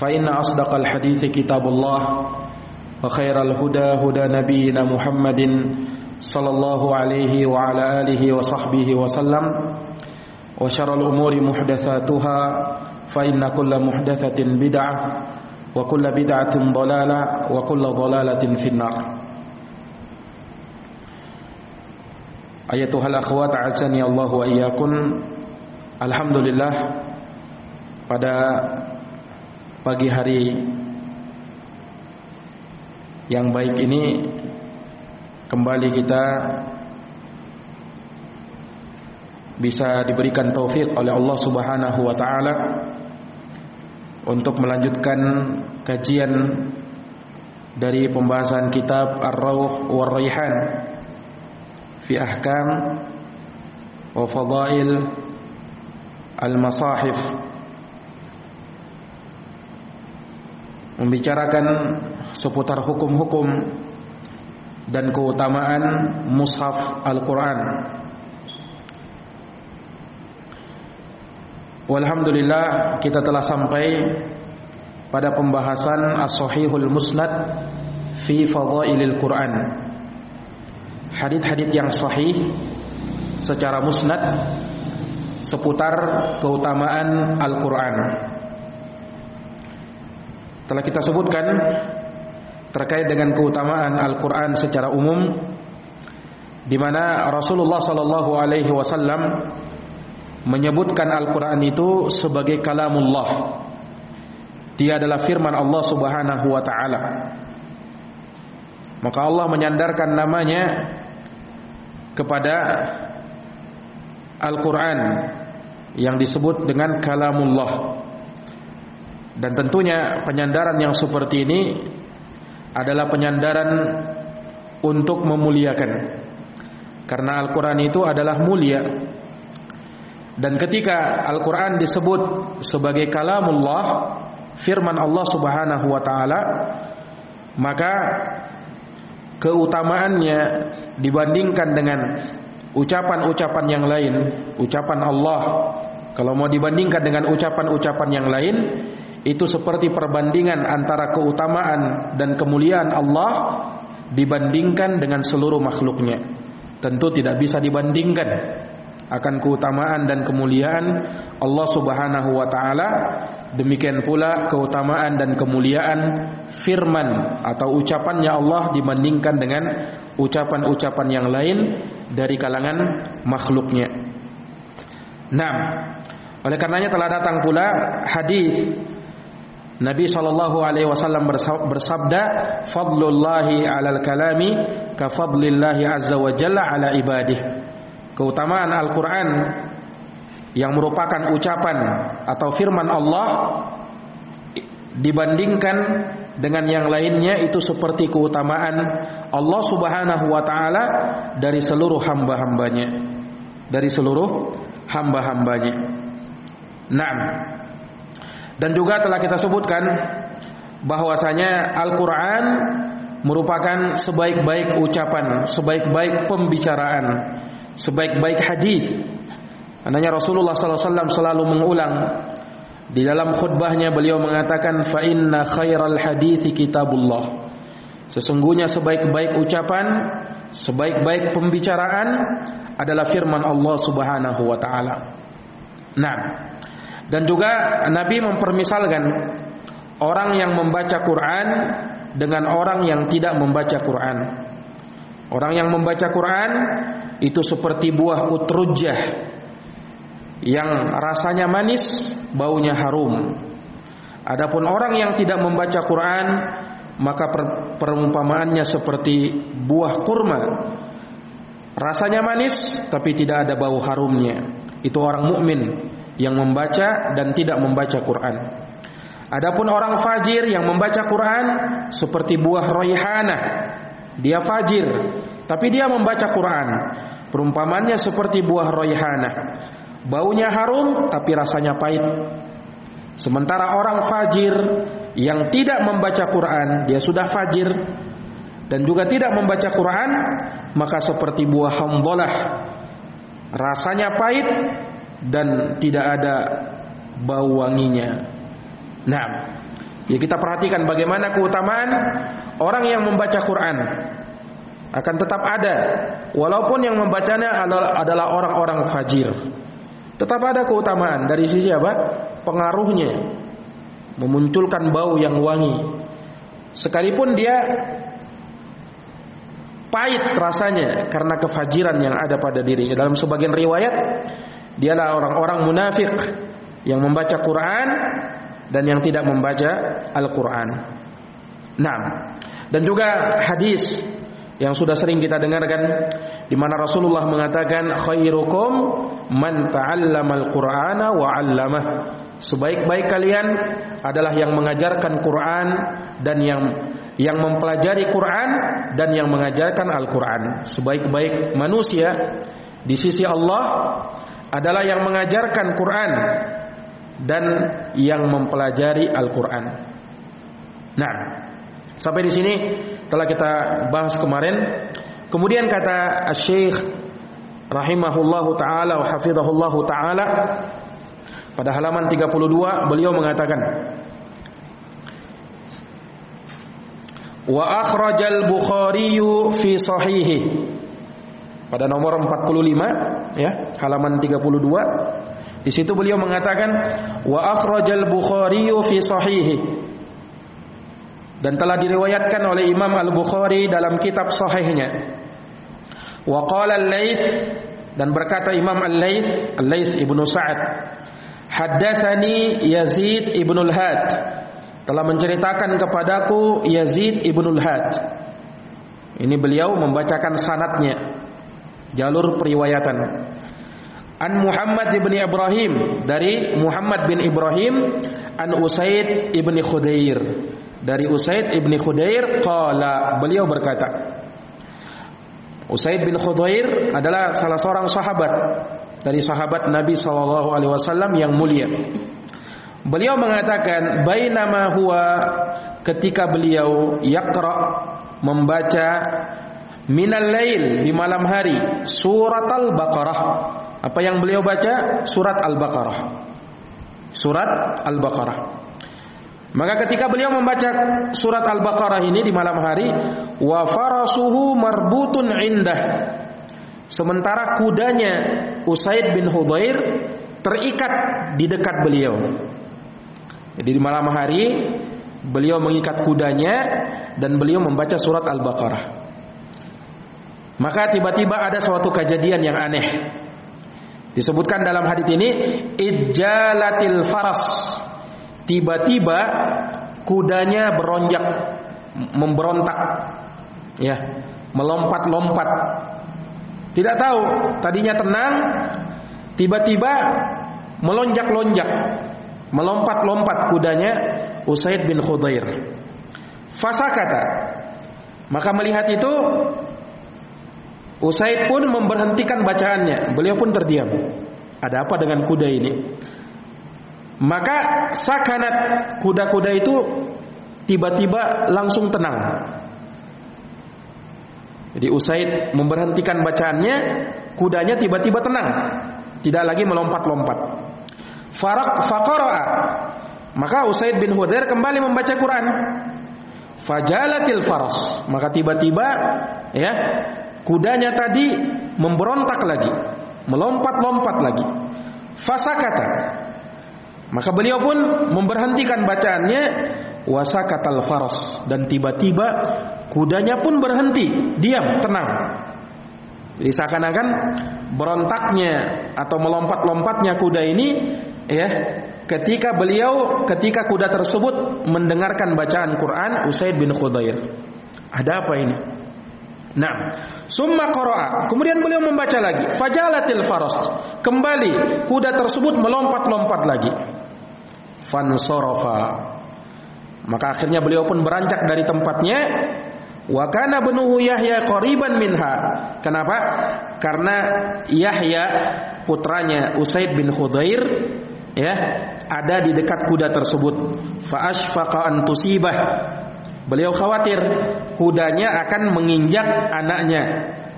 فإن أصدق الحديث كتاب الله وخير الهدى هدى نبينا محمد صلى الله عليه وعلى آله وصحبه وسلم وشر الأمور محدثاتها فإن كل محدثة بدعة وكل بدعة ضلالة وكل ضلالة في النار. أيتها الأخوات أعزني الله وإياكم. الحمد لله. Pada pagi hari yang baik ini kembali kita bisa diberikan taufik oleh Allah Subhanahu wa taala untuk melanjutkan kajian dari pembahasan kitab Ar-Rauh war Raihan fi ahkam wa fadail al-masahif membicarakan seputar hukum-hukum dan keutamaan mushaf Al-Quran. Walhamdulillah kita telah sampai pada pembahasan As-Sahihul Musnad fi Fadhailil Quran. Hadis-hadis yang sahih secara musnad seputar keutamaan Al-Quran telah kita sebutkan terkait dengan keutamaan Al-Quran secara umum di mana Rasulullah sallallahu alaihi wasallam menyebutkan Al-Quran itu sebagai kalamullah. Dia adalah firman Allah Subhanahu wa taala. Maka Allah menyandarkan namanya kepada Al-Quran yang disebut dengan kalamullah. Dan tentunya penyandaran yang seperti ini adalah penyandaran untuk memuliakan. Karena Al-Quran itu adalah mulia. Dan ketika Al-Quran disebut sebagai kalamullah, firman Allah subhanahu wa ta'ala, maka keutamaannya dibandingkan dengan ucapan-ucapan yang lain, ucapan Allah, kalau mau dibandingkan dengan ucapan-ucapan yang lain, itu seperti perbandingan antara keutamaan dan kemuliaan Allah dibandingkan dengan seluruh makhluknya. Tentu tidak bisa dibandingkan akan keutamaan dan kemuliaan Allah Subhanahu wa taala. Demikian pula keutamaan dan kemuliaan firman atau ucapannya Allah dibandingkan dengan ucapan-ucapan yang lain dari kalangan makhluknya. Nah, oleh karenanya telah datang pula hadis Nabi sallallahu alaihi wasallam bersabda, "Fadlullahi 'alal kalami ka fadlillahi 'azza wa jalla 'ala ibadihi." Keutamaan Al-Qur'an yang merupakan ucapan atau firman Allah dibandingkan dengan yang lainnya itu seperti keutamaan Allah Subhanahu wa taala dari seluruh hamba-hambanya. Dari seluruh hamba-hambanya. Naam. Dan juga telah kita sebutkan bahwasanya Al-Qur'an merupakan sebaik-baik ucapan, sebaik-baik pembicaraan, sebaik-baik hadis. Ananya Rasulullah sallallahu alaihi wasallam selalu mengulang di dalam khutbahnya beliau mengatakan fa inna khairal hadithi kitabullah. Sesungguhnya sebaik-baik ucapan, sebaik-baik pembicaraan adalah firman Allah Subhanahu wa taala. Nah, dan juga Nabi mempermisalkan orang yang membaca Quran dengan orang yang tidak membaca Quran. Orang yang membaca Quran itu seperti buah utrujah yang rasanya manis, baunya harum. Adapun orang yang tidak membaca Quran, maka perumpamaannya seperti buah kurma. Rasanya manis tapi tidak ada bau harumnya. Itu orang mukmin yang membaca dan tidak membaca Quran. Adapun orang fajir yang membaca Quran seperti buah roihana, dia fajir, tapi dia membaca Quran. Perumpamannya seperti buah roihana, baunya harum tapi rasanya pahit. Sementara orang fajir yang tidak membaca Quran, dia sudah fajir dan juga tidak membaca Quran, maka seperti buah hamdalah, rasanya pahit dan tidak ada bau wanginya. Nah, ya kita perhatikan bagaimana keutamaan orang yang membaca Quran akan tetap ada walaupun yang membacanya adalah orang-orang fajir. Tetap ada keutamaan dari sisi apa? Pengaruhnya memunculkan bau yang wangi. Sekalipun dia pahit rasanya karena kefajiran yang ada pada dirinya. Dalam sebagian riwayat, dialah orang-orang munafik yang membaca Quran dan yang tidak membaca Al-Quran. Nah, dan juga hadis yang sudah sering kita dengarkan di mana Rasulullah mengatakan khairukum man ta'allama al-Qur'ana wa 'allamah. Sebaik-baik kalian adalah yang mengajarkan Quran dan yang yang mempelajari Quran dan yang mengajarkan Al-Quran. Sebaik-baik manusia di sisi Allah adalah yang mengajarkan Quran dan yang mempelajari Al-Quran. Nah, sampai di sini telah kita bahas kemarin. Kemudian kata Syekh rahimahullahu taala wa hafizahullahu taala pada halaman 32 beliau mengatakan Wa akhrajal Bukhari fi sahihi pada nomor 45 ya halaman 32 di situ beliau mengatakan wa akhrajal Bukhari fi sahihi dan telah diriwayatkan oleh Imam Al-Bukhari dalam kitab sahihnya. Wa qala Al-Laits dan berkata Imam Al-Laits, Al-Laits Ibnu Sa'ad, haddatsani Yazid Ibnu Al-Had telah menceritakan kepadaku Yazid Ibnu Al-Had. Ini beliau membacakan sanatnya jalur periwayatan. An Muhammad bin Ibrahim dari Muhammad bin Ibrahim an Usaid ibn Khudair. Dari Usaid ibn Khudair qala beliau berkata Usaid bin Khudair adalah salah seorang sahabat dari sahabat Nabi sallallahu alaihi wasallam yang mulia. Beliau mengatakan bainama huwa ketika beliau yaqra membaca minal lail di malam hari surat al-baqarah apa yang beliau baca? Surat Al-Baqarah. Surat Al-Baqarah. Maka ketika beliau membaca surat Al-Baqarah ini di malam hari, wa farasuhu marbutun indah. Sementara kudanya Usaid bin Hudair terikat di dekat beliau. Jadi di malam hari beliau mengikat kudanya dan beliau membaca surat Al-Baqarah. Maka tiba-tiba ada suatu kejadian yang aneh. Disebutkan dalam hadis ini ijalatil faras. Tiba-tiba kudanya beronjak memberontak. Ya, melompat-lompat. Tidak tahu, tadinya tenang, tiba-tiba melonjak-lonjak. Melompat-lompat kudanya Usaid bin Khudair. Fasakata. Maka melihat itu Usaid pun memberhentikan bacaannya. Beliau pun terdiam. Ada apa dengan kuda ini? Maka sakanat kuda-kuda itu tiba-tiba langsung tenang. Jadi Usaid memberhentikan bacaannya, kudanya tiba-tiba tenang, tidak lagi melompat-lompat. Farak faqara. Maka Usaid bin Hudair kembali membaca Quran. Fajalatil faras. Maka tiba-tiba ya, kudanya tadi memberontak lagi, melompat-lompat lagi. Fasakata. Maka beliau pun memberhentikan bacaannya wasakatal faras dan tiba-tiba kudanya pun berhenti, diam, tenang. Jadi seakan-akan berontaknya atau melompat-lompatnya kuda ini ya ketika beliau ketika kuda tersebut mendengarkan bacaan Quran Usaid bin Khudair. Ada apa ini? Nah, summa qara'a. Kemudian beliau membaca lagi, fajalatil faras. Kembali kuda tersebut melompat-lompat lagi. Fansarafa. Maka akhirnya beliau pun beranjak dari tempatnya. Wa kana bunuhu Yahya qariban minha. Kenapa? Karena Yahya putranya Usaid bin Khudair ya, ada di dekat kuda tersebut. Fa asfaqa an tusibah. Beliau khawatir kudanya akan menginjak anaknya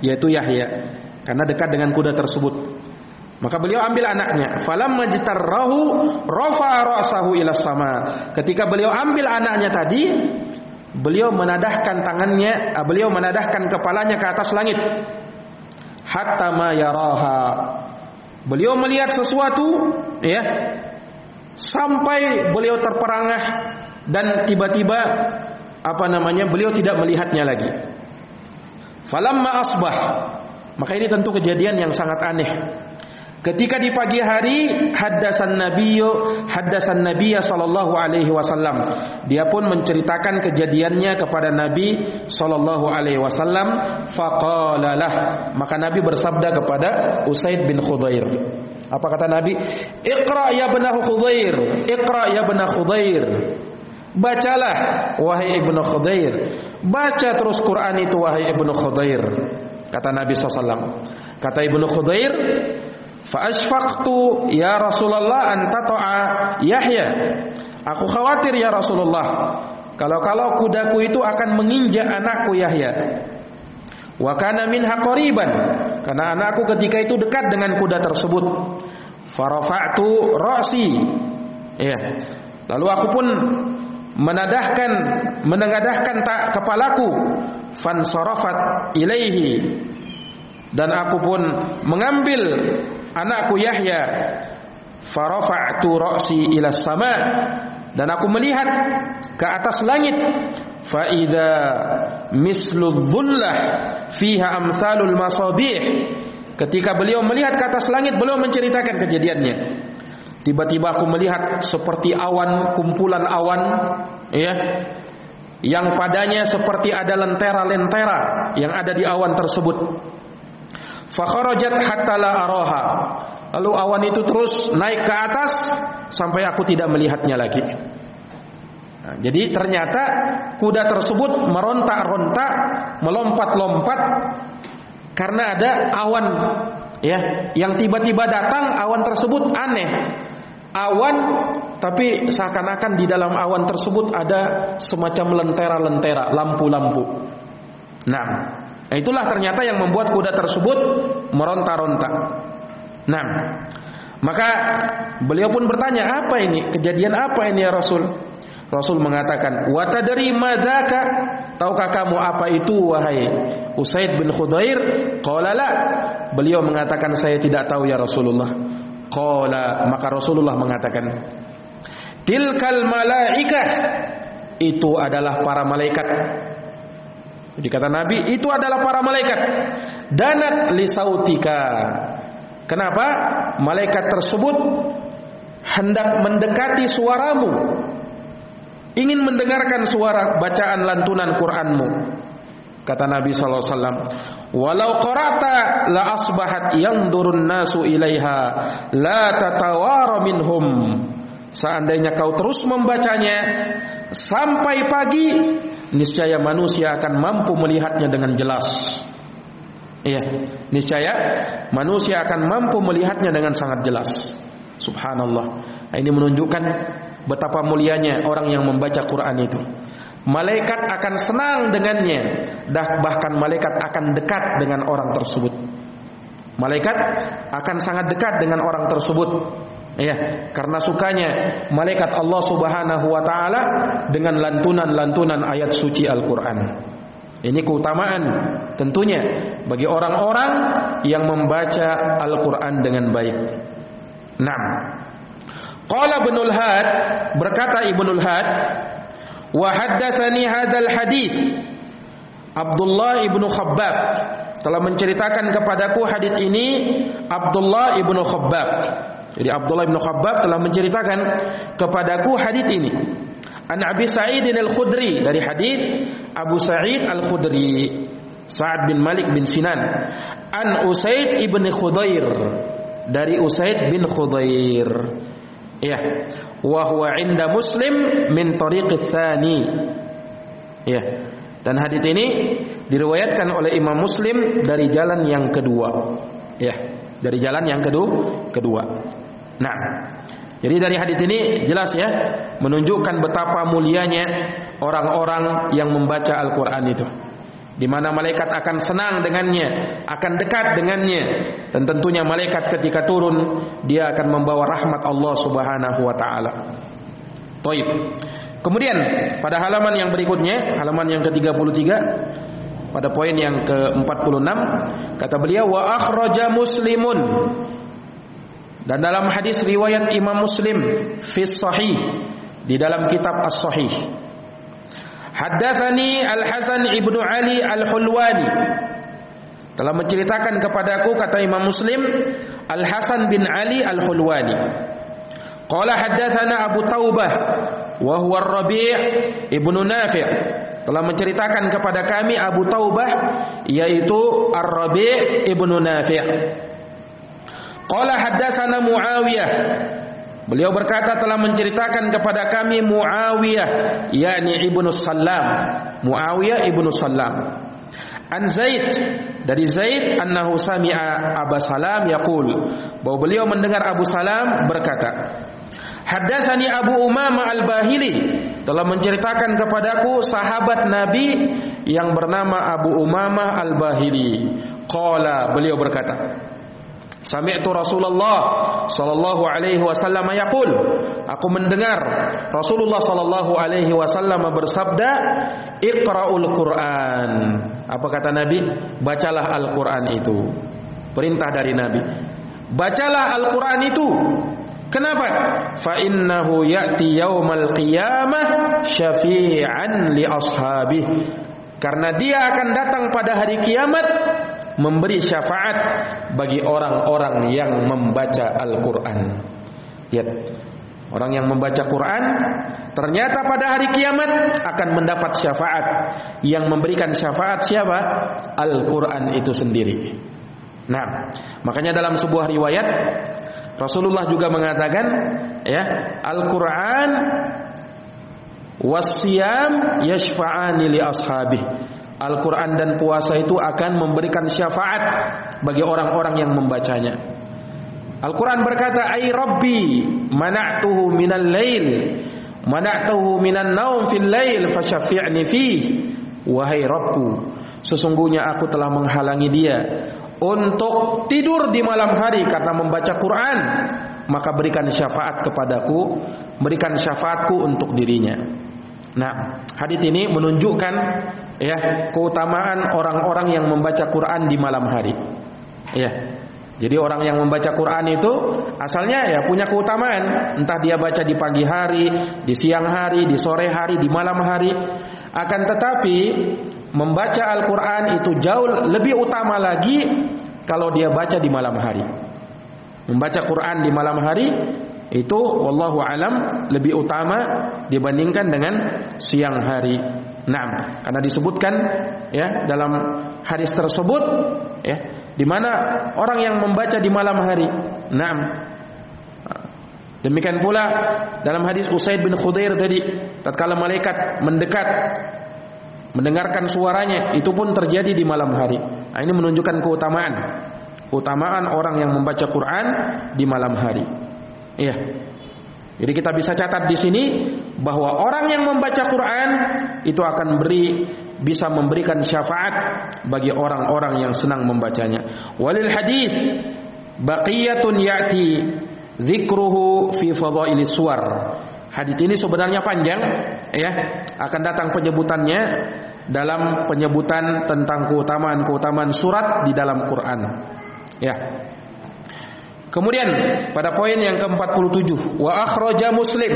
yaitu Yahya karena dekat dengan kuda tersebut. Maka beliau ambil anaknya. Falam majtarrahu rafa'a ra'sahu ila sama. Ketika beliau ambil anaknya tadi, beliau menadahkan tangannya, ah, beliau menadahkan kepalanya ke atas langit. Hatta ma yaraha. Beliau melihat sesuatu, ya. Sampai beliau terperangah dan tiba-tiba apa namanya? Beliau tidak melihatnya lagi. Falamma asbah. Maka ini tentu kejadian yang sangat aneh. Ketika di pagi hari haddasan nabiyyu haddasan nabiyya sallallahu alaihi wasallam. Dia pun menceritakan kejadiannya kepada nabi sallallahu alaihi wasallam. Faqala lah. Maka nabi bersabda kepada Usaid bin Khudair. Apa kata nabi? Iqra ya ibn Khudair. Iqra ya ibn Khudair Bacalah wahai Ibnu Khudair. Baca terus Quran itu wahai Ibnu Khudair. Kata Nabi SAW. Kata Ibnu Khudair. Fa asfaqtu ya Rasulullah an tata'a Yahya. Aku khawatir ya Rasulullah. Kalau-kalau kudaku itu akan menginjak anakku Yahya. Wa kana minha qariban. Karena anakku ketika itu dekat dengan kuda tersebut. Farafa'tu ra'si. Ya. Lalu aku pun menadahkan menengadahkan tak kepalaku. Fansarafat ilaihi. Dan aku pun mengambil anakku Yahya. Farafa'tu ra'si ila sama. Dan aku melihat ke atas langit. Fa idza mislu dhullah fiha amsalul masabih. Ketika beliau melihat ke atas langit beliau menceritakan kejadiannya Tiba-tiba aku melihat seperti awan, kumpulan awan, ya, yang padanya seperti ada lentera-lentera yang ada di awan tersebut. Fakharajat hatta la araha. Lalu awan itu terus naik ke atas sampai aku tidak melihatnya lagi. Nah, jadi ternyata kuda tersebut meronta-ronta, melompat-lompat karena ada awan ya. Yang tiba-tiba datang awan tersebut aneh. Awan tapi seakan-akan di dalam awan tersebut ada semacam lentera-lentera lampu-lampu. Nah itulah ternyata yang membuat kuda tersebut meronta-ronta. Nah maka beliau pun bertanya apa ini? Kejadian apa ini ya Rasul Rasul mengatakan, "Wa tadri madzaka?" Tahukah kamu apa itu wahai Usaid bin Khudair? Qala la. Beliau mengatakan saya tidak tahu ya Rasulullah. Qala maka Rasulullah mengatakan, "Tilkal malaikah." Itu adalah para malaikat. Jadi kata Nabi, itu adalah para malaikat. Danat li sautika. Kenapa? Malaikat tersebut hendak mendekati suaramu ingin mendengarkan suara bacaan lantunan Qur'anmu. Kata Nabi sallallahu alaihi wasallam, "Walau qara'ta la asbahat yanzurun nasu ilaiha la tatawara minhum." Seandainya kau terus membacanya sampai pagi, niscaya manusia akan mampu melihatnya dengan jelas. Iya, niscaya manusia akan mampu melihatnya dengan sangat jelas. Subhanallah. Ini menunjukkan betapa mulianya orang yang membaca Quran itu. malaikat akan senang dengannya. Dah bahkan malaikat akan dekat dengan orang tersebut. Malaikat akan sangat dekat dengan orang tersebut. Ya karena sukanya malaikat Allah Subhanahu wa taala dengan lantunan-lantunan ayat suci Al-Qur'an. Ini keutamaan tentunya bagi orang-orang yang membaca Al-Qur'an dengan baik. Naam Qala Ibnul Had berkata Ibnul Had wa haddatsani hadzal hadis Abdullah ibnu Khabbab telah menceritakan kepadaku hadis ini Abdullah ibnu Khabbab. Jadi Abdullah ibnu Khabbab telah menceritakan kepadaku hadis ini. An Abi Sa'id al-Khudri dari hadis Abu Sa'id al-Khudri Sa'ad bin Malik bin Sinan. An Usaid ibn Khudair dari Usaid bin Khudair ya. Wa huwa inda muslim min tariq tsani ya. Dan hadis ini diriwayatkan oleh Imam Muslim dari jalan yang kedua. Ya. Dari jalan yang kedua kedua. Nah. Jadi dari hadis ini jelas ya menunjukkan betapa mulianya orang-orang yang membaca Al-Qur'an itu di mana malaikat akan senang dengannya, akan dekat dengannya dan tentunya malaikat ketika turun dia akan membawa rahmat Allah Subhanahu wa taala. Baik. Kemudian pada halaman yang berikutnya, halaman yang ke-33 pada poin yang ke-46 kata beliau wa akhraja muslimun dan dalam hadis riwayat Imam Muslim fi sahih di dalam kitab as-sahih Haddatsani Al-Hasan ibnu Ali Al-Hulwani telah menceritakan kepadaku kata Imam Muslim Al-Hasan bin Ali Al-Hulwani. Qala haddatsana Abu Taubah wa huwa Ar-Rabi' ibnu Nafi' telah menceritakan kepada kami Abu Taubah yaitu Ar-Rabi' ibnu Nafi'. Qala haddatsana Muawiyah Beliau berkata telah menceritakan kepada kami Muawiyah yakni Ibnu Sallam. Muawiyah Ibnu Sallam. An Zaid dari Zaid annahu sami'a Abu Salam yaqul bahwa beliau mendengar Abu Salam berkata Haddatsani Abu Umamah Al-Bahili telah menceritakan kepadaku sahabat Nabi yang bernama Abu Umamah Al-Bahili. Qala beliau berkata Sami'tu Rasulullah sallallahu alaihi wasallam yaqul. Aku mendengar Rasulullah sallallahu alaihi wasallam bersabda Iqra'ul Qur'an. Apa kata Nabi? Bacalah Al-Qur'an itu. Perintah dari Nabi. Bacalah Al-Qur'an itu. Kenapa? Fa innahu ya'ti yaumal qiyamah syafi'an li ashabih Karena dia akan datang pada hari kiamat memberi syafaat bagi orang-orang yang membaca Al-Quran. Lihat, orang yang membaca Quran ternyata pada hari kiamat akan mendapat syafaat. Yang memberikan syafaat siapa? Al-Quran itu sendiri. Nah, makanya dalam sebuah riwayat Rasulullah juga mengatakan, ya, Al-Quran wasyam yashfa'ani li ashabihi Al-Quran dan puasa itu akan memberikan syafaat bagi orang-orang yang membacanya. Al-Quran berkata, Ay Rabbi, mana'tuhu minal lail, mana'tuhu minan naum fil lail, fasyafi'ni fih. Wahai Rabbu, sesungguhnya aku telah menghalangi dia untuk tidur di malam hari karena membaca Quran. Maka berikan syafaat kepadaku, berikan syafaatku untuk dirinya. Nah, hadis ini menunjukkan ya keutamaan orang-orang yang membaca Quran di malam hari. Ya. Jadi orang yang membaca Quran itu asalnya ya punya keutamaan, entah dia baca di pagi hari, di siang hari, di sore hari, di malam hari. Akan tetapi membaca Al-Qur'an itu jauh lebih utama lagi kalau dia baca di malam hari. Membaca Quran di malam hari itu wallahu alam lebih utama dibandingkan dengan siang hari. Naam, karena disebutkan ya dalam hadis tersebut ya di mana orang yang membaca di malam hari. Naam. Demikian pula dalam hadis Usaid bin Khudair tadi tatkala malaikat mendekat mendengarkan suaranya itu pun terjadi di malam hari. Nah, ini menunjukkan keutamaan keutamaan orang yang membaca Quran di malam hari. Iya. Jadi kita bisa catat di sini bahwa orang yang membaca Quran itu akan beri bisa memberikan syafaat bagi orang-orang yang senang membacanya. Walil hadis baqiyatun ya'ti dzikruhu fi fadhailis suwar. Hadis ini sebenarnya panjang ya, akan datang penyebutannya dalam penyebutan tentang keutamaan-keutamaan surat di dalam Quran. Ya. Kemudian pada poin yang ke-47 wa akhraja Muslim.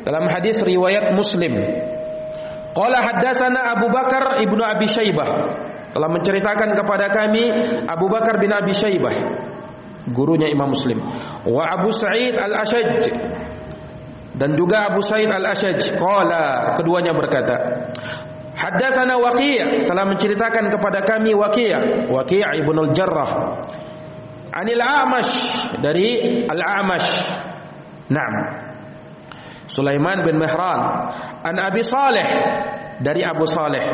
Dalam hadis riwayat Muslim. Qala haddatsana Abu Bakar ibnu Abi Syaibah. Telah menceritakan kepada kami Abu Bakar bin Abi Syaibah gurunya Imam Muslim. Wa Abu Sa'id Al-Ashaj. Dan juga Abu Sa'id Al-Ashaj. Qala keduanya berkata Haddatsana Waqi' telah menceritakan kepada kami Waqi' Waqi' ibnu Al-Jarrah Anil A'mash dari Al-A'mash. Naam. Sulaiman bin Mihran. An Abi Saleh. Dari Abu Saleh.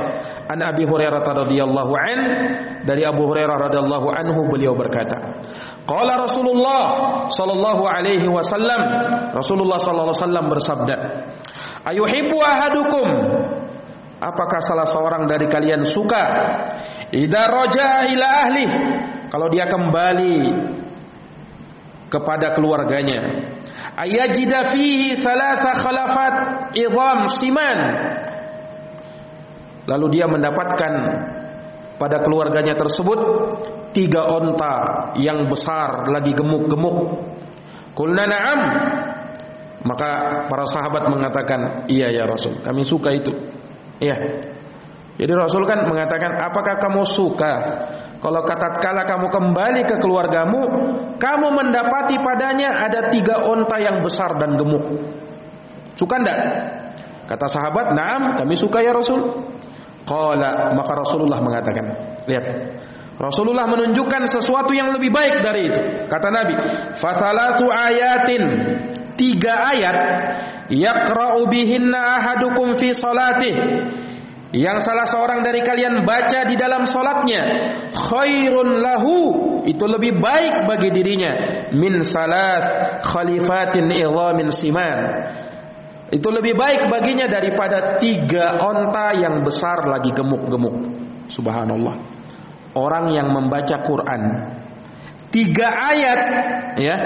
An Abi Hurairah radhiyallahu an. Dari Abu Hurairah radhiyallahu anhu beliau berkata Qala Rasulullah sallallahu alaihi wasallam. Rasulullah sallallahu alaihi wasallam bersabda Ayuhibbu ahadukum? Apakah salah seorang dari kalian suka? Idza raja ila ahli kalau dia kembali kepada keluarganya. Ayajida fihi thalatha khalafat idham siman lalu dia mendapatkan pada keluarganya tersebut tiga onta yang besar lagi gemuk-gemuk. Kulna na'am. Maka para sahabat mengatakan iya ya Rasul kami suka itu. Iya jadi Rasul kan mengatakan apakah kamu suka kalau kata kala kamu kembali ke keluargamu, kamu mendapati padanya ada tiga onta yang besar dan gemuk. Suka tidak? Kata sahabat, naam, kami suka ya Rasul. Qala maka Rasulullah mengatakan, lihat. Rasulullah menunjukkan sesuatu yang lebih baik dari itu. Kata Nabi, fasalatu ayatin tiga ayat yaqra'u bihinna ahadukum fi salatih yang salah seorang dari kalian baca di dalam solatnya khairun lahu itu lebih baik bagi dirinya. Min salat khalifatin idhamin siman. Itu lebih baik baginya daripada tiga onta yang besar lagi gemuk-gemuk. Subhanallah. Orang yang membaca Quran tiga ayat ya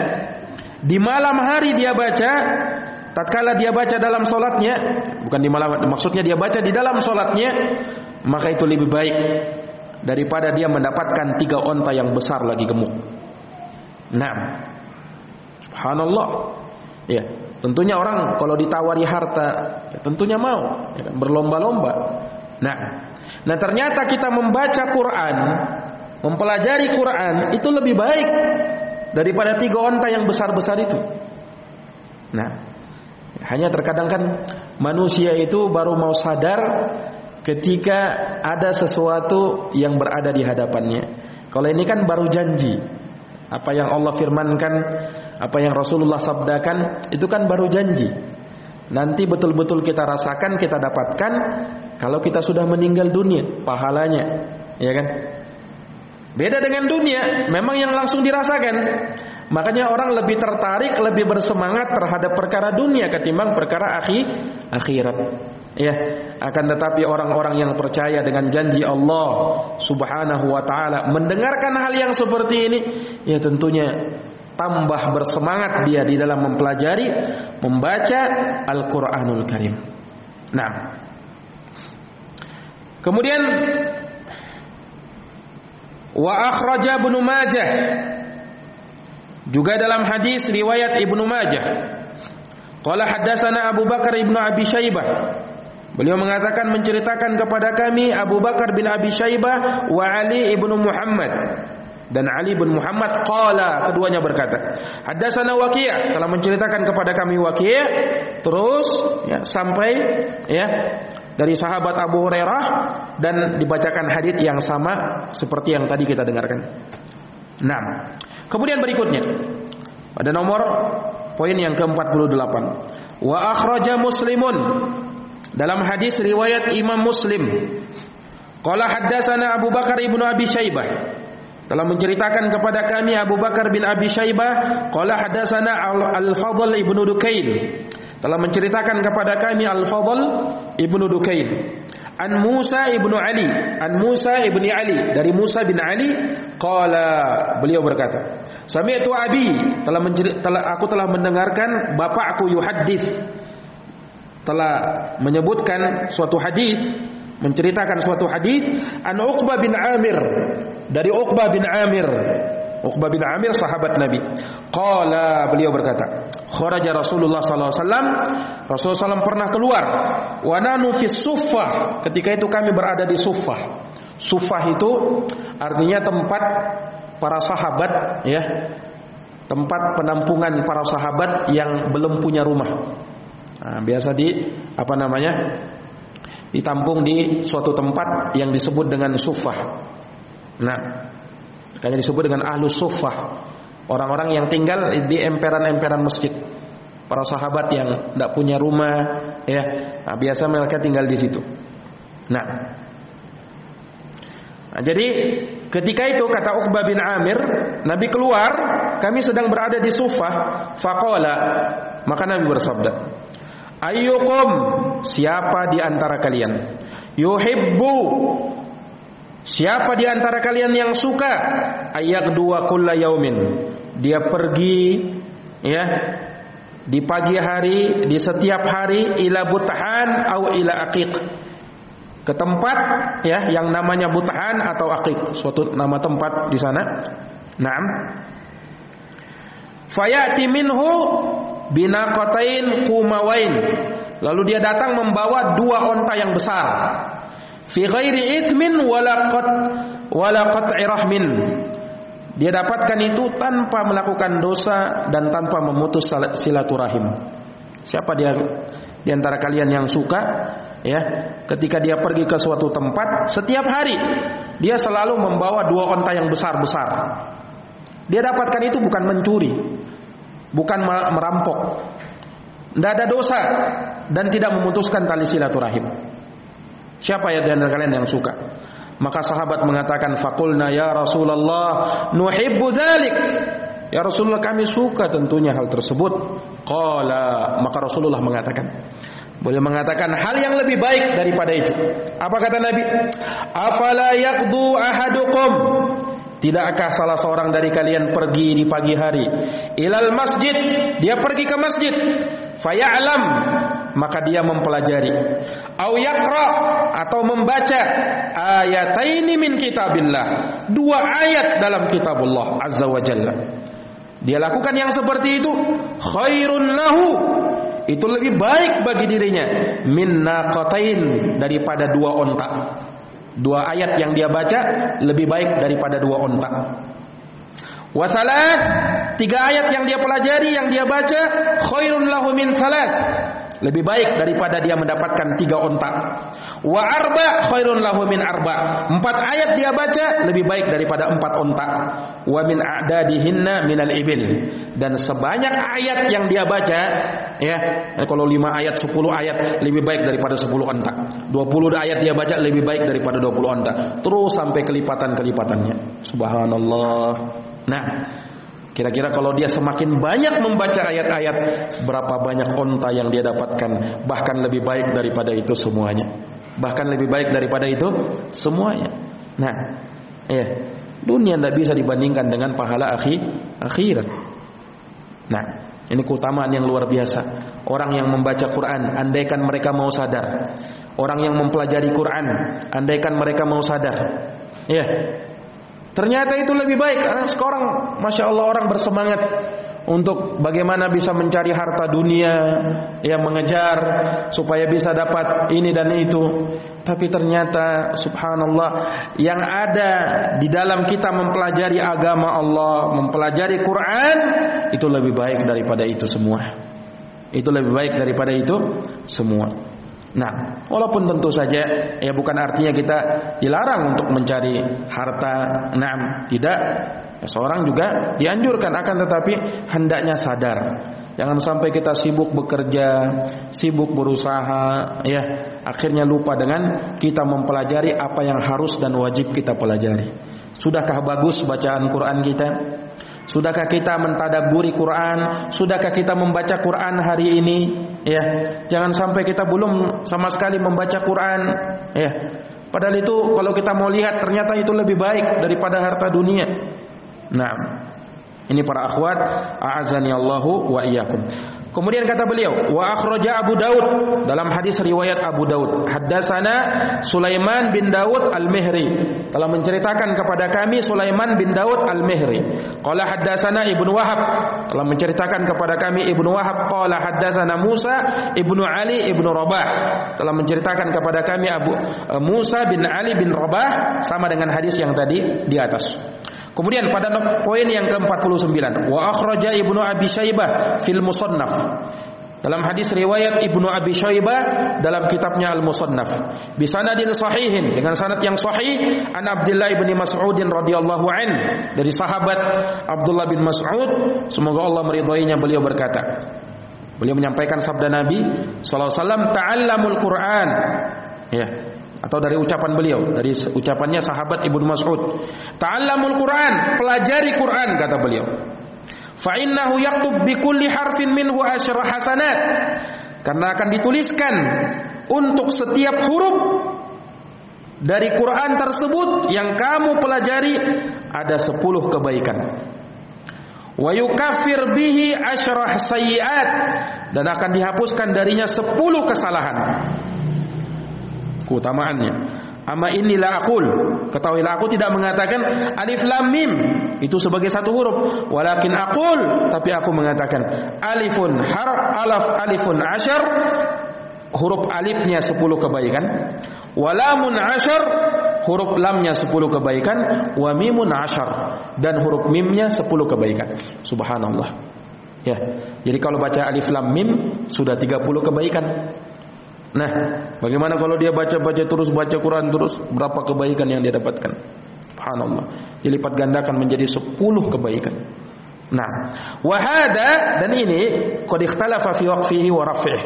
di malam hari dia baca tatkala dia baca dalam solatnya, bukan di malam, maksudnya dia baca di dalam solatnya, maka itu lebih baik daripada dia mendapatkan tiga onta yang besar lagi gemuk. Nah, subhanallah. Ya, tentunya orang kalau ditawari harta, ya tentunya mau, ya kan, berlomba-lomba. Nah, nah ternyata kita membaca Quran, mempelajari Quran itu lebih baik daripada tiga onta yang besar-besar itu. Nah, hanya terkadang kan manusia itu baru mau sadar ketika ada sesuatu yang berada di hadapannya. Kalau ini kan baru janji. Apa yang Allah firmankan, apa yang Rasulullah sabdakan, itu kan baru janji. Nanti betul-betul kita rasakan, kita dapatkan kalau kita sudah meninggal dunia, pahalanya. Ya kan? Beda dengan dunia, memang yang langsung dirasakan. Makanya orang lebih tertarik, lebih bersemangat terhadap perkara dunia ketimbang perkara akhir akhirat. Ya, akan tetapi orang-orang yang percaya dengan janji Allah Subhanahu wa taala mendengarkan hal yang seperti ini, ya tentunya tambah bersemangat dia di dalam mempelajari, membaca Al-Qur'anul Karim. Nah. Kemudian wa akhraja Ibnu Majah juga dalam hadis riwayat Ibnu Majah. Qala haddatsana Abu Bakar Ibnu Abi Syaibah. Beliau mengatakan menceritakan kepada kami Abu Bakar bin Abi Syaibah wa Ali ibnu Muhammad dan Ali bin Muhammad qala keduanya berkata haddatsana Waqi' telah menceritakan kepada kami Waqi' terus ya, sampai ya dari sahabat Abu Hurairah dan dibacakan hadis yang sama seperti yang tadi kita dengarkan. Nah, Kemudian berikutnya. Pada nomor poin yang ke-48 wa akhraja muslimun. Dalam hadis riwayat Imam Muslim. Qala haddatsana Abu Bakar ibnu Abi Syaibah. Telah menceritakan kepada kami Abu Bakar bin Abi Syaibah qala haddatsana Al-Fadl ibnu Dukail telah menceritakan kepada kami Al-Fadl Ibnu Dukain An Musa ibnu Ali, An Musa ibni Ali. Dari Musa bin Ali, qala beliau berkata, Sami'tu abi telah, telah aku telah mendengarkan bapakku yuhaddits telah menyebutkan suatu hadis menceritakan suatu hadis an Uqbah bin Amir. Dari Uqbah bin Amir Uqbah bin Amir sahabat Nabi. Qala beliau berkata, kharaja Rasulullah sallallahu alaihi wasallam, Rasulullah SAW pernah keluar wa nanu fi suffah. Ketika itu kami berada di suffah. Suffah itu artinya tempat para sahabat ya. Tempat penampungan para sahabat yang belum punya rumah. Nah, biasa di apa namanya? Ditampung di suatu tempat yang disebut dengan suffah. Nah, Makanya disebut dengan ahlu sufah. Orang-orang yang tinggal di emperan-emperan masjid. Para sahabat yang tidak punya rumah, ya, nah, biasa mereka tinggal di situ. Nah, nah, jadi ketika itu kata Uqbah bin Amir, Nabi keluar, kami sedang berada di sufah, faqala, maka Nabi bersabda, Ayyukum siapa di antara kalian yuhibbu Siapa di antara kalian yang suka ayat dua kulla yaumin dia pergi ya di pagi hari di setiap hari ila buthan atau ila aqiq ke tempat ya yang namanya buthan atau aqiq suatu nama tempat di sana. Naam. Fayati minhu binaqatain qumawain. Lalu dia datang membawa dua onta yang besar fi ghairi ithmin wala qat wala qat'i rahmin. Dia dapatkan itu tanpa melakukan dosa dan tanpa memutus silaturahim. Siapa dia di antara kalian yang suka ya ketika dia pergi ke suatu tempat setiap hari dia selalu membawa dua onta yang besar-besar. Dia dapatkan itu bukan mencuri bukan merampok. Tidak ada dosa dan tidak memutuskan tali silaturahim Siapa ya antara kalian yang suka? Maka sahabat mengatakan faqulna ya Rasulullah nuhibbu dzalik. Ya Rasulullah kami suka tentunya hal tersebut. Qala maka Rasulullah mengatakan boleh mengatakan hal yang lebih baik daripada itu. Apa kata Nabi? Afala yaqdu ahadukum Tidakkah salah seorang dari kalian pergi di pagi hari ilal masjid dia pergi ke masjid faya'lam maka dia mempelajari. Au yaqra atau membaca ayataini min kitabillah. Dua ayat dalam kitabullah azza wa jalla. Dia lakukan yang seperti itu. Khairun lahu. Itu lebih baik bagi dirinya. Min naqatain daripada dua onta dua ayat yang dia baca lebih baik daripada dua onta Wasalah tiga ayat yang dia pelajari yang dia baca khairun lahu min salat lebih baik daripada dia mendapatkan tiga ontak. Wa arba khairun lahu min arba. Empat ayat dia baca lebih baik daripada empat ontak. Wa min a'dadihinna minal ibil. Dan sebanyak ayat yang dia baca, ya, kalau lima ayat, sepuluh ayat lebih baik daripada sepuluh ontak. Dua puluh ayat dia baca lebih baik daripada dua puluh ontak. Terus sampai kelipatan kelipatannya. Subhanallah. Nah, Kira-kira kalau dia semakin banyak membaca ayat-ayat, berapa banyak onta yang dia dapatkan? Bahkan lebih baik daripada itu semuanya. Bahkan lebih baik daripada itu semuanya. Nah, ya, dunia tidak bisa dibandingkan dengan pahala akhir akhirat. Nah, ini keutamaan yang luar biasa. Orang yang membaca Quran, andaikan mereka mau sadar. Orang yang mempelajari Quran, andaikan mereka mau sadar. Ya, Ternyata itu lebih baik. Sekarang, masya Allah orang bersemangat untuk bagaimana bisa mencari harta dunia, yang mengejar supaya bisa dapat ini dan itu. Tapi ternyata, subhanallah, yang ada di dalam kita mempelajari agama Allah, mempelajari Quran, itu lebih baik daripada itu semua. Itu lebih baik daripada itu semua. Nah, walaupun tentu saja ya bukan artinya kita dilarang untuk mencari harta. Nah, tidak. Ya, seorang juga dianjurkan akan tetapi hendaknya sadar. Jangan sampai kita sibuk bekerja, sibuk berusaha, ya akhirnya lupa dengan kita mempelajari apa yang harus dan wajib kita pelajari. Sudahkah bagus bacaan Quran kita? Sudahkah kita mentadaburi Quran? Sudahkah kita membaca Quran hari ini? Ya, jangan sampai kita belum sama sekali membaca Quran. Ya, padahal itu kalau kita mau lihat ternyata itu lebih baik daripada harta dunia. Nah, ini para akhwat, a'azani Allahu wa iyyakum. Kemudian kata beliau, wa akhraja Abu Daud dalam hadis riwayat Abu Daud, haddatsana Sulaiman bin Daud Al-Mihri telah menceritakan kepada kami Sulaiman bin Daud Al-Mihri. Qala haddatsana Ibnu Wahab telah menceritakan kepada kami Ibnu Wahab qala haddatsana Musa Ibnu Ali Ibnu Rabah telah menceritakan kepada kami Abu uh, Musa bin Ali bin Rabah sama dengan hadis yang tadi di atas. Kemudian pada poin yang ke-49, wa akhraja Ibnu Abi Syaibah fil Musannaf. Dalam hadis riwayat Ibnu Abi Syaibah dalam kitabnya Al-Musannaf, bi sanadin sahihin dengan sanad yang sahih an Abdullah bin Mas'ud radhiyallahu an dari sahabat Abdullah bin Mas'ud, semoga Allah meridhoinya beliau berkata, beliau menyampaikan sabda Nabi sallallahu alaihi wasallam, "Ta'allamul Qur'an." Ya, atau dari ucapan beliau. Dari ucapannya sahabat Ibnu Mas'ud. Ta'allamul Quran. Pelajari Quran kata beliau. Fa innahu yaktub bi kulli harfin minhu asyra hasanat. Karena akan dituliskan untuk setiap huruf dari Quran tersebut yang kamu pelajari ada 10 kebaikan. Wa yukaffir bihi asyra sayyiat. Dan akan dihapuskan darinya 10 kesalahan keutamaannya. Ama inilah akul. Ketahuilah aku tidak mengatakan alif lam mim itu sebagai satu huruf. Walakin akul, tapi aku mengatakan alifun har alaf alifun ashar huruf alifnya sepuluh kebaikan. Walamun ashar huruf lamnya sepuluh kebaikan. Wa mimun ashar dan huruf mimnya sepuluh kebaikan. Subhanallah. Ya. Jadi kalau baca alif lam mim sudah tiga puluh kebaikan. Nah, bagaimana kalau dia baca-baca terus baca Quran terus berapa kebaikan yang dia dapatkan? Subhanallah. Dilipat gandakan menjadi 10 kebaikan. Nah, wahada dan ini qad ikhtalafa fi waqfihi wa raf'ihi.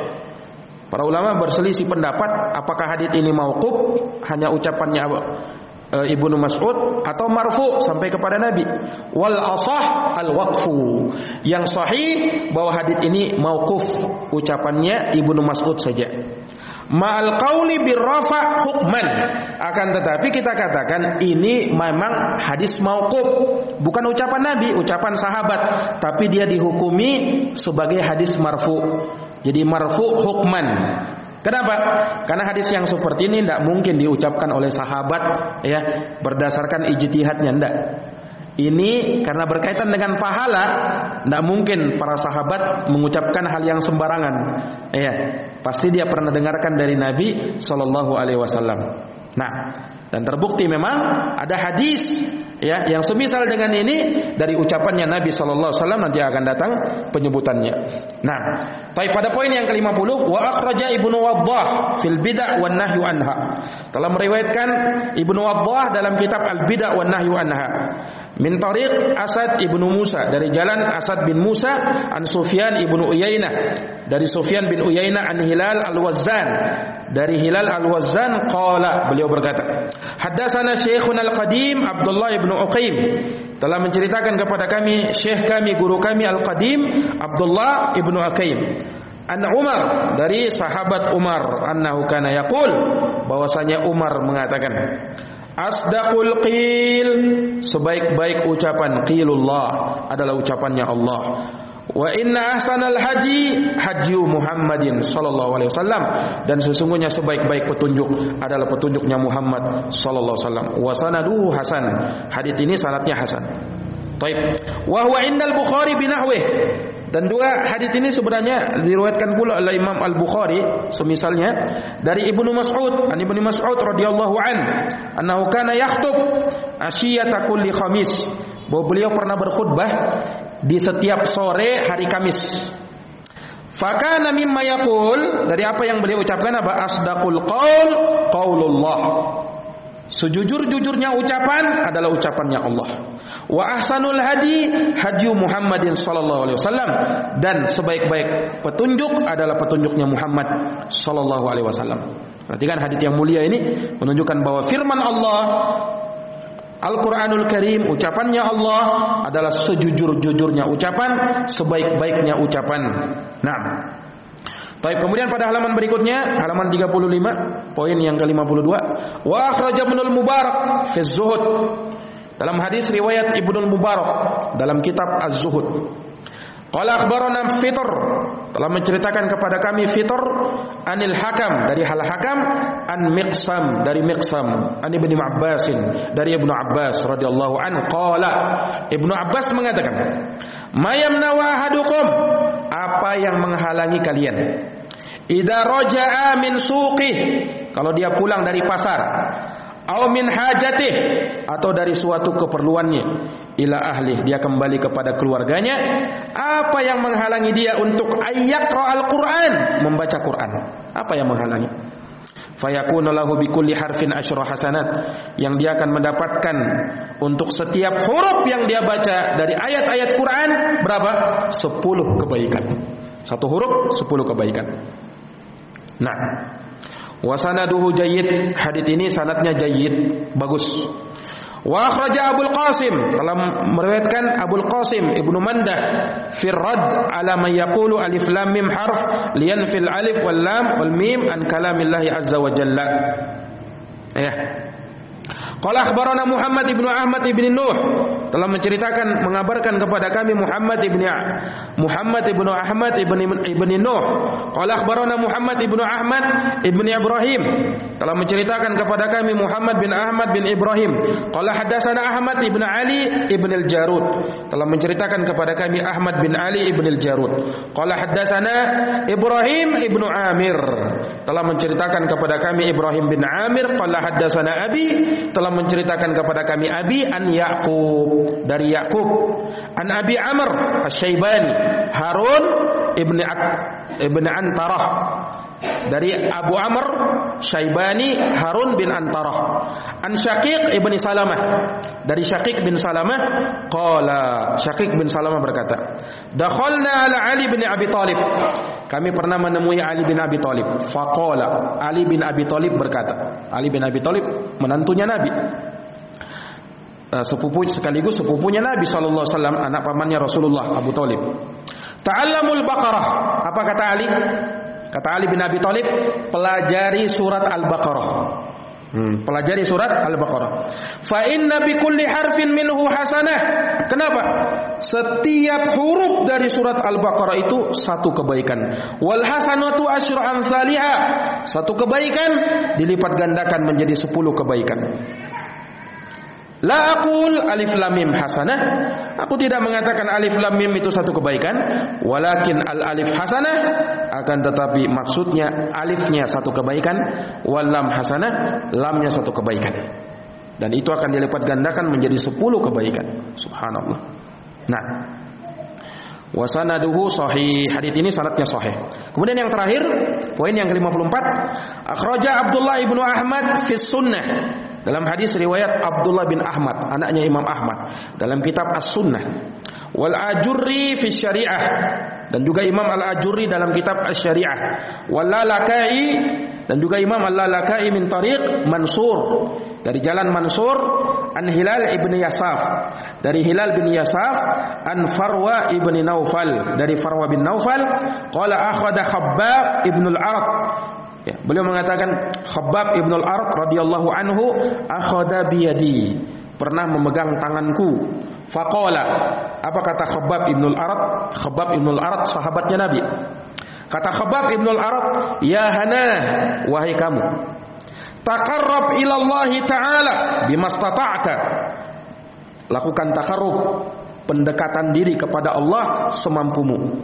Para ulama berselisih pendapat apakah hadis ini mauquf hanya ucapannya uh, Ibnu Mas'ud atau marfu sampai kepada Nabi. Wal asah al waqfu. Yang sahih bahwa hadis ini mauquf ucapannya Ibnu Mas'ud saja. Ma'al qawli birrafa hukman. Akan tetapi kita katakan Ini memang hadis mauqub Bukan ucapan Nabi Ucapan sahabat. Tapi dia dihukumi Sebagai hadis marfu. Jadi marfu hukman. Kenapa? Karena hadis yang seperti ini tidak mungkin diucapkan oleh sahabat ya. Berdasarkan ijtihadnya tidak. Ini karena berkaitan dengan pahala, tidak mungkin para sahabat mengucapkan hal yang sembarangan. Ya, pasti dia pernah dengarkan dari Nabi Shallallahu Alaihi Wasallam. Nah, dan terbukti memang ada hadis ya yang semisal dengan ini dari ucapannya Nabi sallallahu alaihi wasallam nanti akan datang penyebutannya. Nah, tapi pada poin yang ke-50 wa akhraja Ibnu Waddah fil bid'ah wan nahyu anha. Telah meriwayatkan Ibnu Waddah dalam kitab Al Bid'ah wan Nahyu anha min tariq Asad ibnu Musa. Dari jalan Asad bin Musa an Sufyan ibnu Uyainah. Dari Sufyan bin Uyainah an Hilal al-Wazzan. Dari Hilal al-Wazzan qala beliau berkata haddatsana Syekhun al-Qadim Abdullah ibnu Uqaim telah menceritakan kepada kami syekh kami guru kami al-Qadim Abdullah ibnu Uqaim an Umar dari sahabat Umar annahu kana yaqul bahwasanya Umar mengatakan Asdaqul qil sebaik-baik ucapan qilullah adalah ucapannya Allah. Wa inna ahsanal haji haji Muhammadin sallallahu alaihi wasallam dan sesungguhnya sebaik-baik petunjuk adalah petunjuknya Muhammad sallallahu alaihi wasallam. Wa sanaduhu hasan. Hadis ini sanadnya hasan. Baik. Wa huwa indal Bukhari binahwih dan dua hadis ini sebenarnya diriwayatkan pula oleh Imam Al Bukhari, semisalnya dari Ibnu Mas'ud, an Ibnu Mas'ud radhiyallahu an, annahu kana yakhutub asyiyata kulli khamis. Bahwa beliau pernah berkhutbah di setiap sore hari Kamis. Fakana mimma yaqul dari apa yang beliau ucapkan apa asdaqul qaul qaulullah. Sejujur-jujurnya ucapan adalah ucapannya Allah. Wa ahsanul hadi hadi Muhammadin sallallahu alaihi wasallam dan sebaik-baik petunjuk adalah petunjuknya Muhammad sallallahu alaihi wasallam. Perhatikan hadis yang mulia ini menunjukkan bahwa firman Allah Al-Quranul Karim ucapannya Allah adalah sejujur-jujurnya ucapan, sebaik-baiknya ucapan. Nah, Baik, kemudian pada halaman berikutnya, halaman 35, poin yang ke-52, wa akhraja Ibnu Mubarak fi Zuhud. Dalam hadis riwayat Ibnu Mubarak dalam kitab Az-Zuhud. Qala akhbarana Fitr. Telah menceritakan kepada kami Fitr anil Hakam dari Hal Hakam an Miqsam dari Miqsam an Ibnu Abbas dari Ibnu Abbas radhiyallahu an qala Ibnu Abbas mengatakan mayam nawahadukum apa yang menghalangi kalian? Idza raja'a min suqih kalau dia pulang dari pasar atau min hajatih. Atau dari suatu keperluannya. Ila ahli. Dia kembali kepada keluarganya. Apa yang menghalangi dia untuk ayyaqra al-Qur'an? Membaca Quran. Apa yang menghalangi? Fayakunu lahu bikulli harfin asyra hasanat. Yang dia akan mendapatkan untuk setiap huruf yang dia baca dari ayat-ayat Quran berapa? 10 kebaikan. Satu huruf 10 kebaikan. Nah Wa sanaduhu jayyid. Hadis ini sanadnya jayyid, bagus. Wa akhraja Abu Qasim dalam meriwayatkan Abu Qasim Ibnu Mandah fi rad ala man yaqulu alif lam mim harf liyanfil alif wal lam wal mim an kalamillahi azza wa jalla. Ya. Qala akhbarana Muhammad ibnu Ahmad ibn Nuh telah menceritakan mengabarkan kepada kami Muhammad ibn Muhammad ibnu Ahmad ibn ibn Nuh. Qala akhbarana Muhammad ibnu Ahmad ibn Ibrahim telah menceritakan kepada kami Muhammad bin Ahmad bin Ibrahim. Qala hadatsana Ahmad ibn Ali ibn al-Jarud telah menceritakan kepada kami Ahmad bin Ali ibn al-Jarud. Qala hadatsana Ibrahim ibn Amir telah menceritakan kepada kami Ibrahim bin Amir qala hadatsana Abi telah telah menceritakan kepada kami Abi an Yaqub dari Yaqub. An Abi Amr Asy-Syaibani Harun ibn Ak ibn Antarah dari Abu Amr Syaibani Harun bin Antarah an Syaqiq ibn Salamah dari Syaqiq bin Salamah qala Syaqiq bin Salamah berkata dakhalna ala Ali bin Abi Talib kami pernah menemui Ali bin Abi Thalib. Faqala Ali bin Abi Thalib berkata, Ali bin Abi Thalib menantunya Nabi. Uh, sepupu sekaligus sepupunya Nabi sallallahu alaihi wasallam, anak pamannya Rasulullah Abu Thalib. Ta'allamul Baqarah. Apa kata Ali? Kata Ali bin Abi Thalib, pelajari surat Al-Baqarah. Hmm, pelajari surat Al-Baqarah. Fa inna bi kulli harfin minhu hasanah. Kenapa? Setiap huruf dari surat Al-Baqarah itu satu kebaikan. Wal hasanatu asyru amsalihha. Satu kebaikan dilipat gandakan menjadi sepuluh kebaikan. La aqul alif lam mim hasanah. Aku tidak mengatakan alif lam mim itu satu kebaikan, walakin al alif hasanah akan tetapi maksudnya alifnya satu kebaikan, wal lam hasanah lamnya satu kebaikan. Dan itu akan dilipat gandakan menjadi sepuluh kebaikan. Subhanallah. Nah, wa sanaduhu sahih. Hadis ini sanadnya sahih. Kemudian yang terakhir, poin yang ke-54, akhraja Abdullah ibnu Ahmad fi sunnah dalam hadis riwayat Abdullah bin Ahmad, anaknya Imam Ahmad, dalam kitab As-Sunnah. Wal Ajurri fi Syariah. Dan juga Imam Al-Ajurri dalam kitab As-Syariah. Wal Lalakai. Dan juga Imam Al-Lalakai min tariq Mansur. Dari jalan Mansur an Hilal ibn Yasaf. Dari Hilal bin Yasaf an Farwa ibn Naufal. Dari Farwa bin Naufal qala akhadha Khabbab ibn al-Arq Ya, beliau mengatakan Khabbab Ibn al-Arq radhiyallahu anhu akhadha biyadi. Pernah memegang tanganku. Faqala apa kata Khabbab Ibn al-Arq? Khabbab Ibn al-Arq sahabatnya Nabi. Kata Khabbab Ibn al-Arq ya hana wahai kamu taqarrab ila Allah taala bimastata'ta lakukan takarrub pendekatan diri kepada Allah semampumu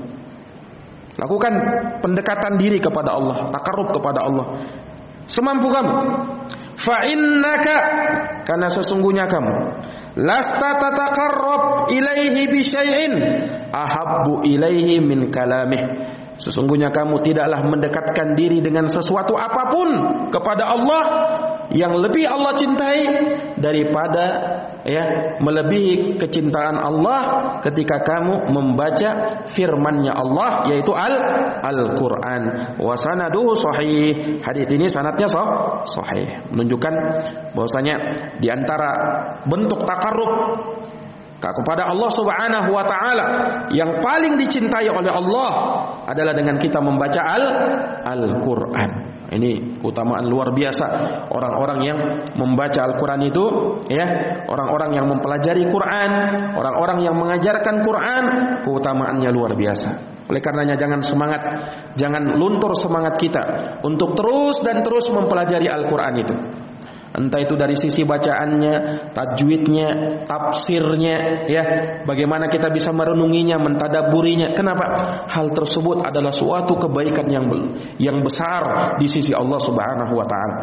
Lakukan pendekatan diri kepada Allah, takarrub kepada Allah. Semampu kamu. Fa innaka karena sesungguhnya kamu lasta tataqarrab ilaihi bi syai'in ahabbu ilaihi min kalamih. Sesungguhnya kamu tidaklah mendekatkan diri dengan sesuatu apapun kepada Allah yang lebih Allah cintai daripada ya melebihi kecintaan Allah ketika kamu membaca firman-Nya Allah yaitu Al Al-Qur'an. Wa sanaduhu sahih. Hadis ini sanadnya sah sahih. Menunjukkan bahwasanya di antara bentuk takarrub kepada Allah Subhanahu wa taala yang paling dicintai oleh Allah adalah dengan kita membaca Al Al-Qur'an. Ini keutamaan luar biasa orang-orang yang membaca Al-Qur'an itu ya, orang-orang yang mempelajari Quran, orang-orang yang mengajarkan Quran, keutamaannya luar biasa. Oleh karenanya jangan semangat, jangan luntur semangat kita untuk terus dan terus mempelajari Al-Qur'an itu entah itu dari sisi bacaannya, tajwidnya, tafsirnya, ya, bagaimana kita bisa merenunginya, mentadaburinya. Kenapa? Hal tersebut adalah suatu kebaikan yang yang besar di sisi Allah Subhanahu wa taala.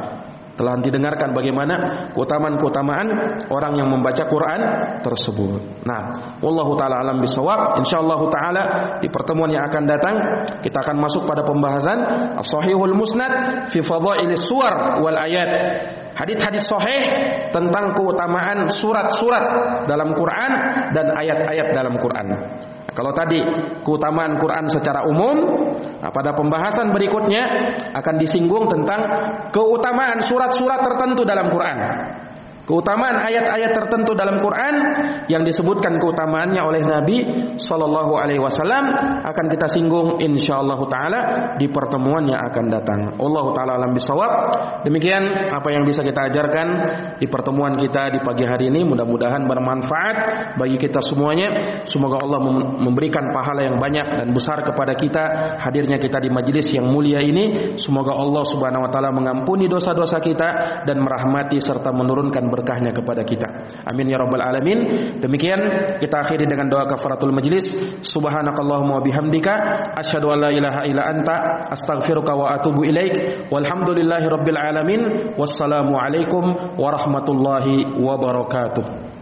Telah didengarkan bagaimana keutamaan-keutamaan orang yang membaca Quran tersebut. Nah, wallahu taala alam bisawab. Insyaallah taala di pertemuan yang akan datang kita akan masuk pada pembahasan As-Sahihul Musnad fi Fadhailis Suwar wal Ayat hadis-hadis sahih tentang keutamaan surat-surat dalam Quran dan ayat-ayat dalam Quran. Kalau tadi keutamaan Quran secara umum, nah pada pembahasan berikutnya akan disinggung tentang keutamaan surat-surat tertentu dalam Quran. Keutamaan ayat-ayat tertentu dalam Quran yang disebutkan keutamaannya oleh Nabi sallallahu alaihi wasallam akan kita singgung insyaallah taala di pertemuan yang akan datang. Allah taala alam bisawab. Demikian apa yang bisa kita ajarkan di pertemuan kita di pagi hari ini mudah-mudahan bermanfaat bagi kita semuanya. Semoga Allah memberikan pahala yang banyak dan besar kepada kita hadirnya kita di majlis yang mulia ini. Semoga Allah Subhanahu wa taala mengampuni dosa-dosa kita dan merahmati serta menurunkan berkahnya kepada kita. Amin ya rabbal alamin. Demikian kita akhiri dengan doa kafaratul majlis. Subhanakallahumma bihamdika asyhadu an la ilaha illa anta astaghfiruka wa atubu ilaik. Walhamdulillahi rabbil alamin. Wassalamu alaikum warahmatullahi wabarakatuh.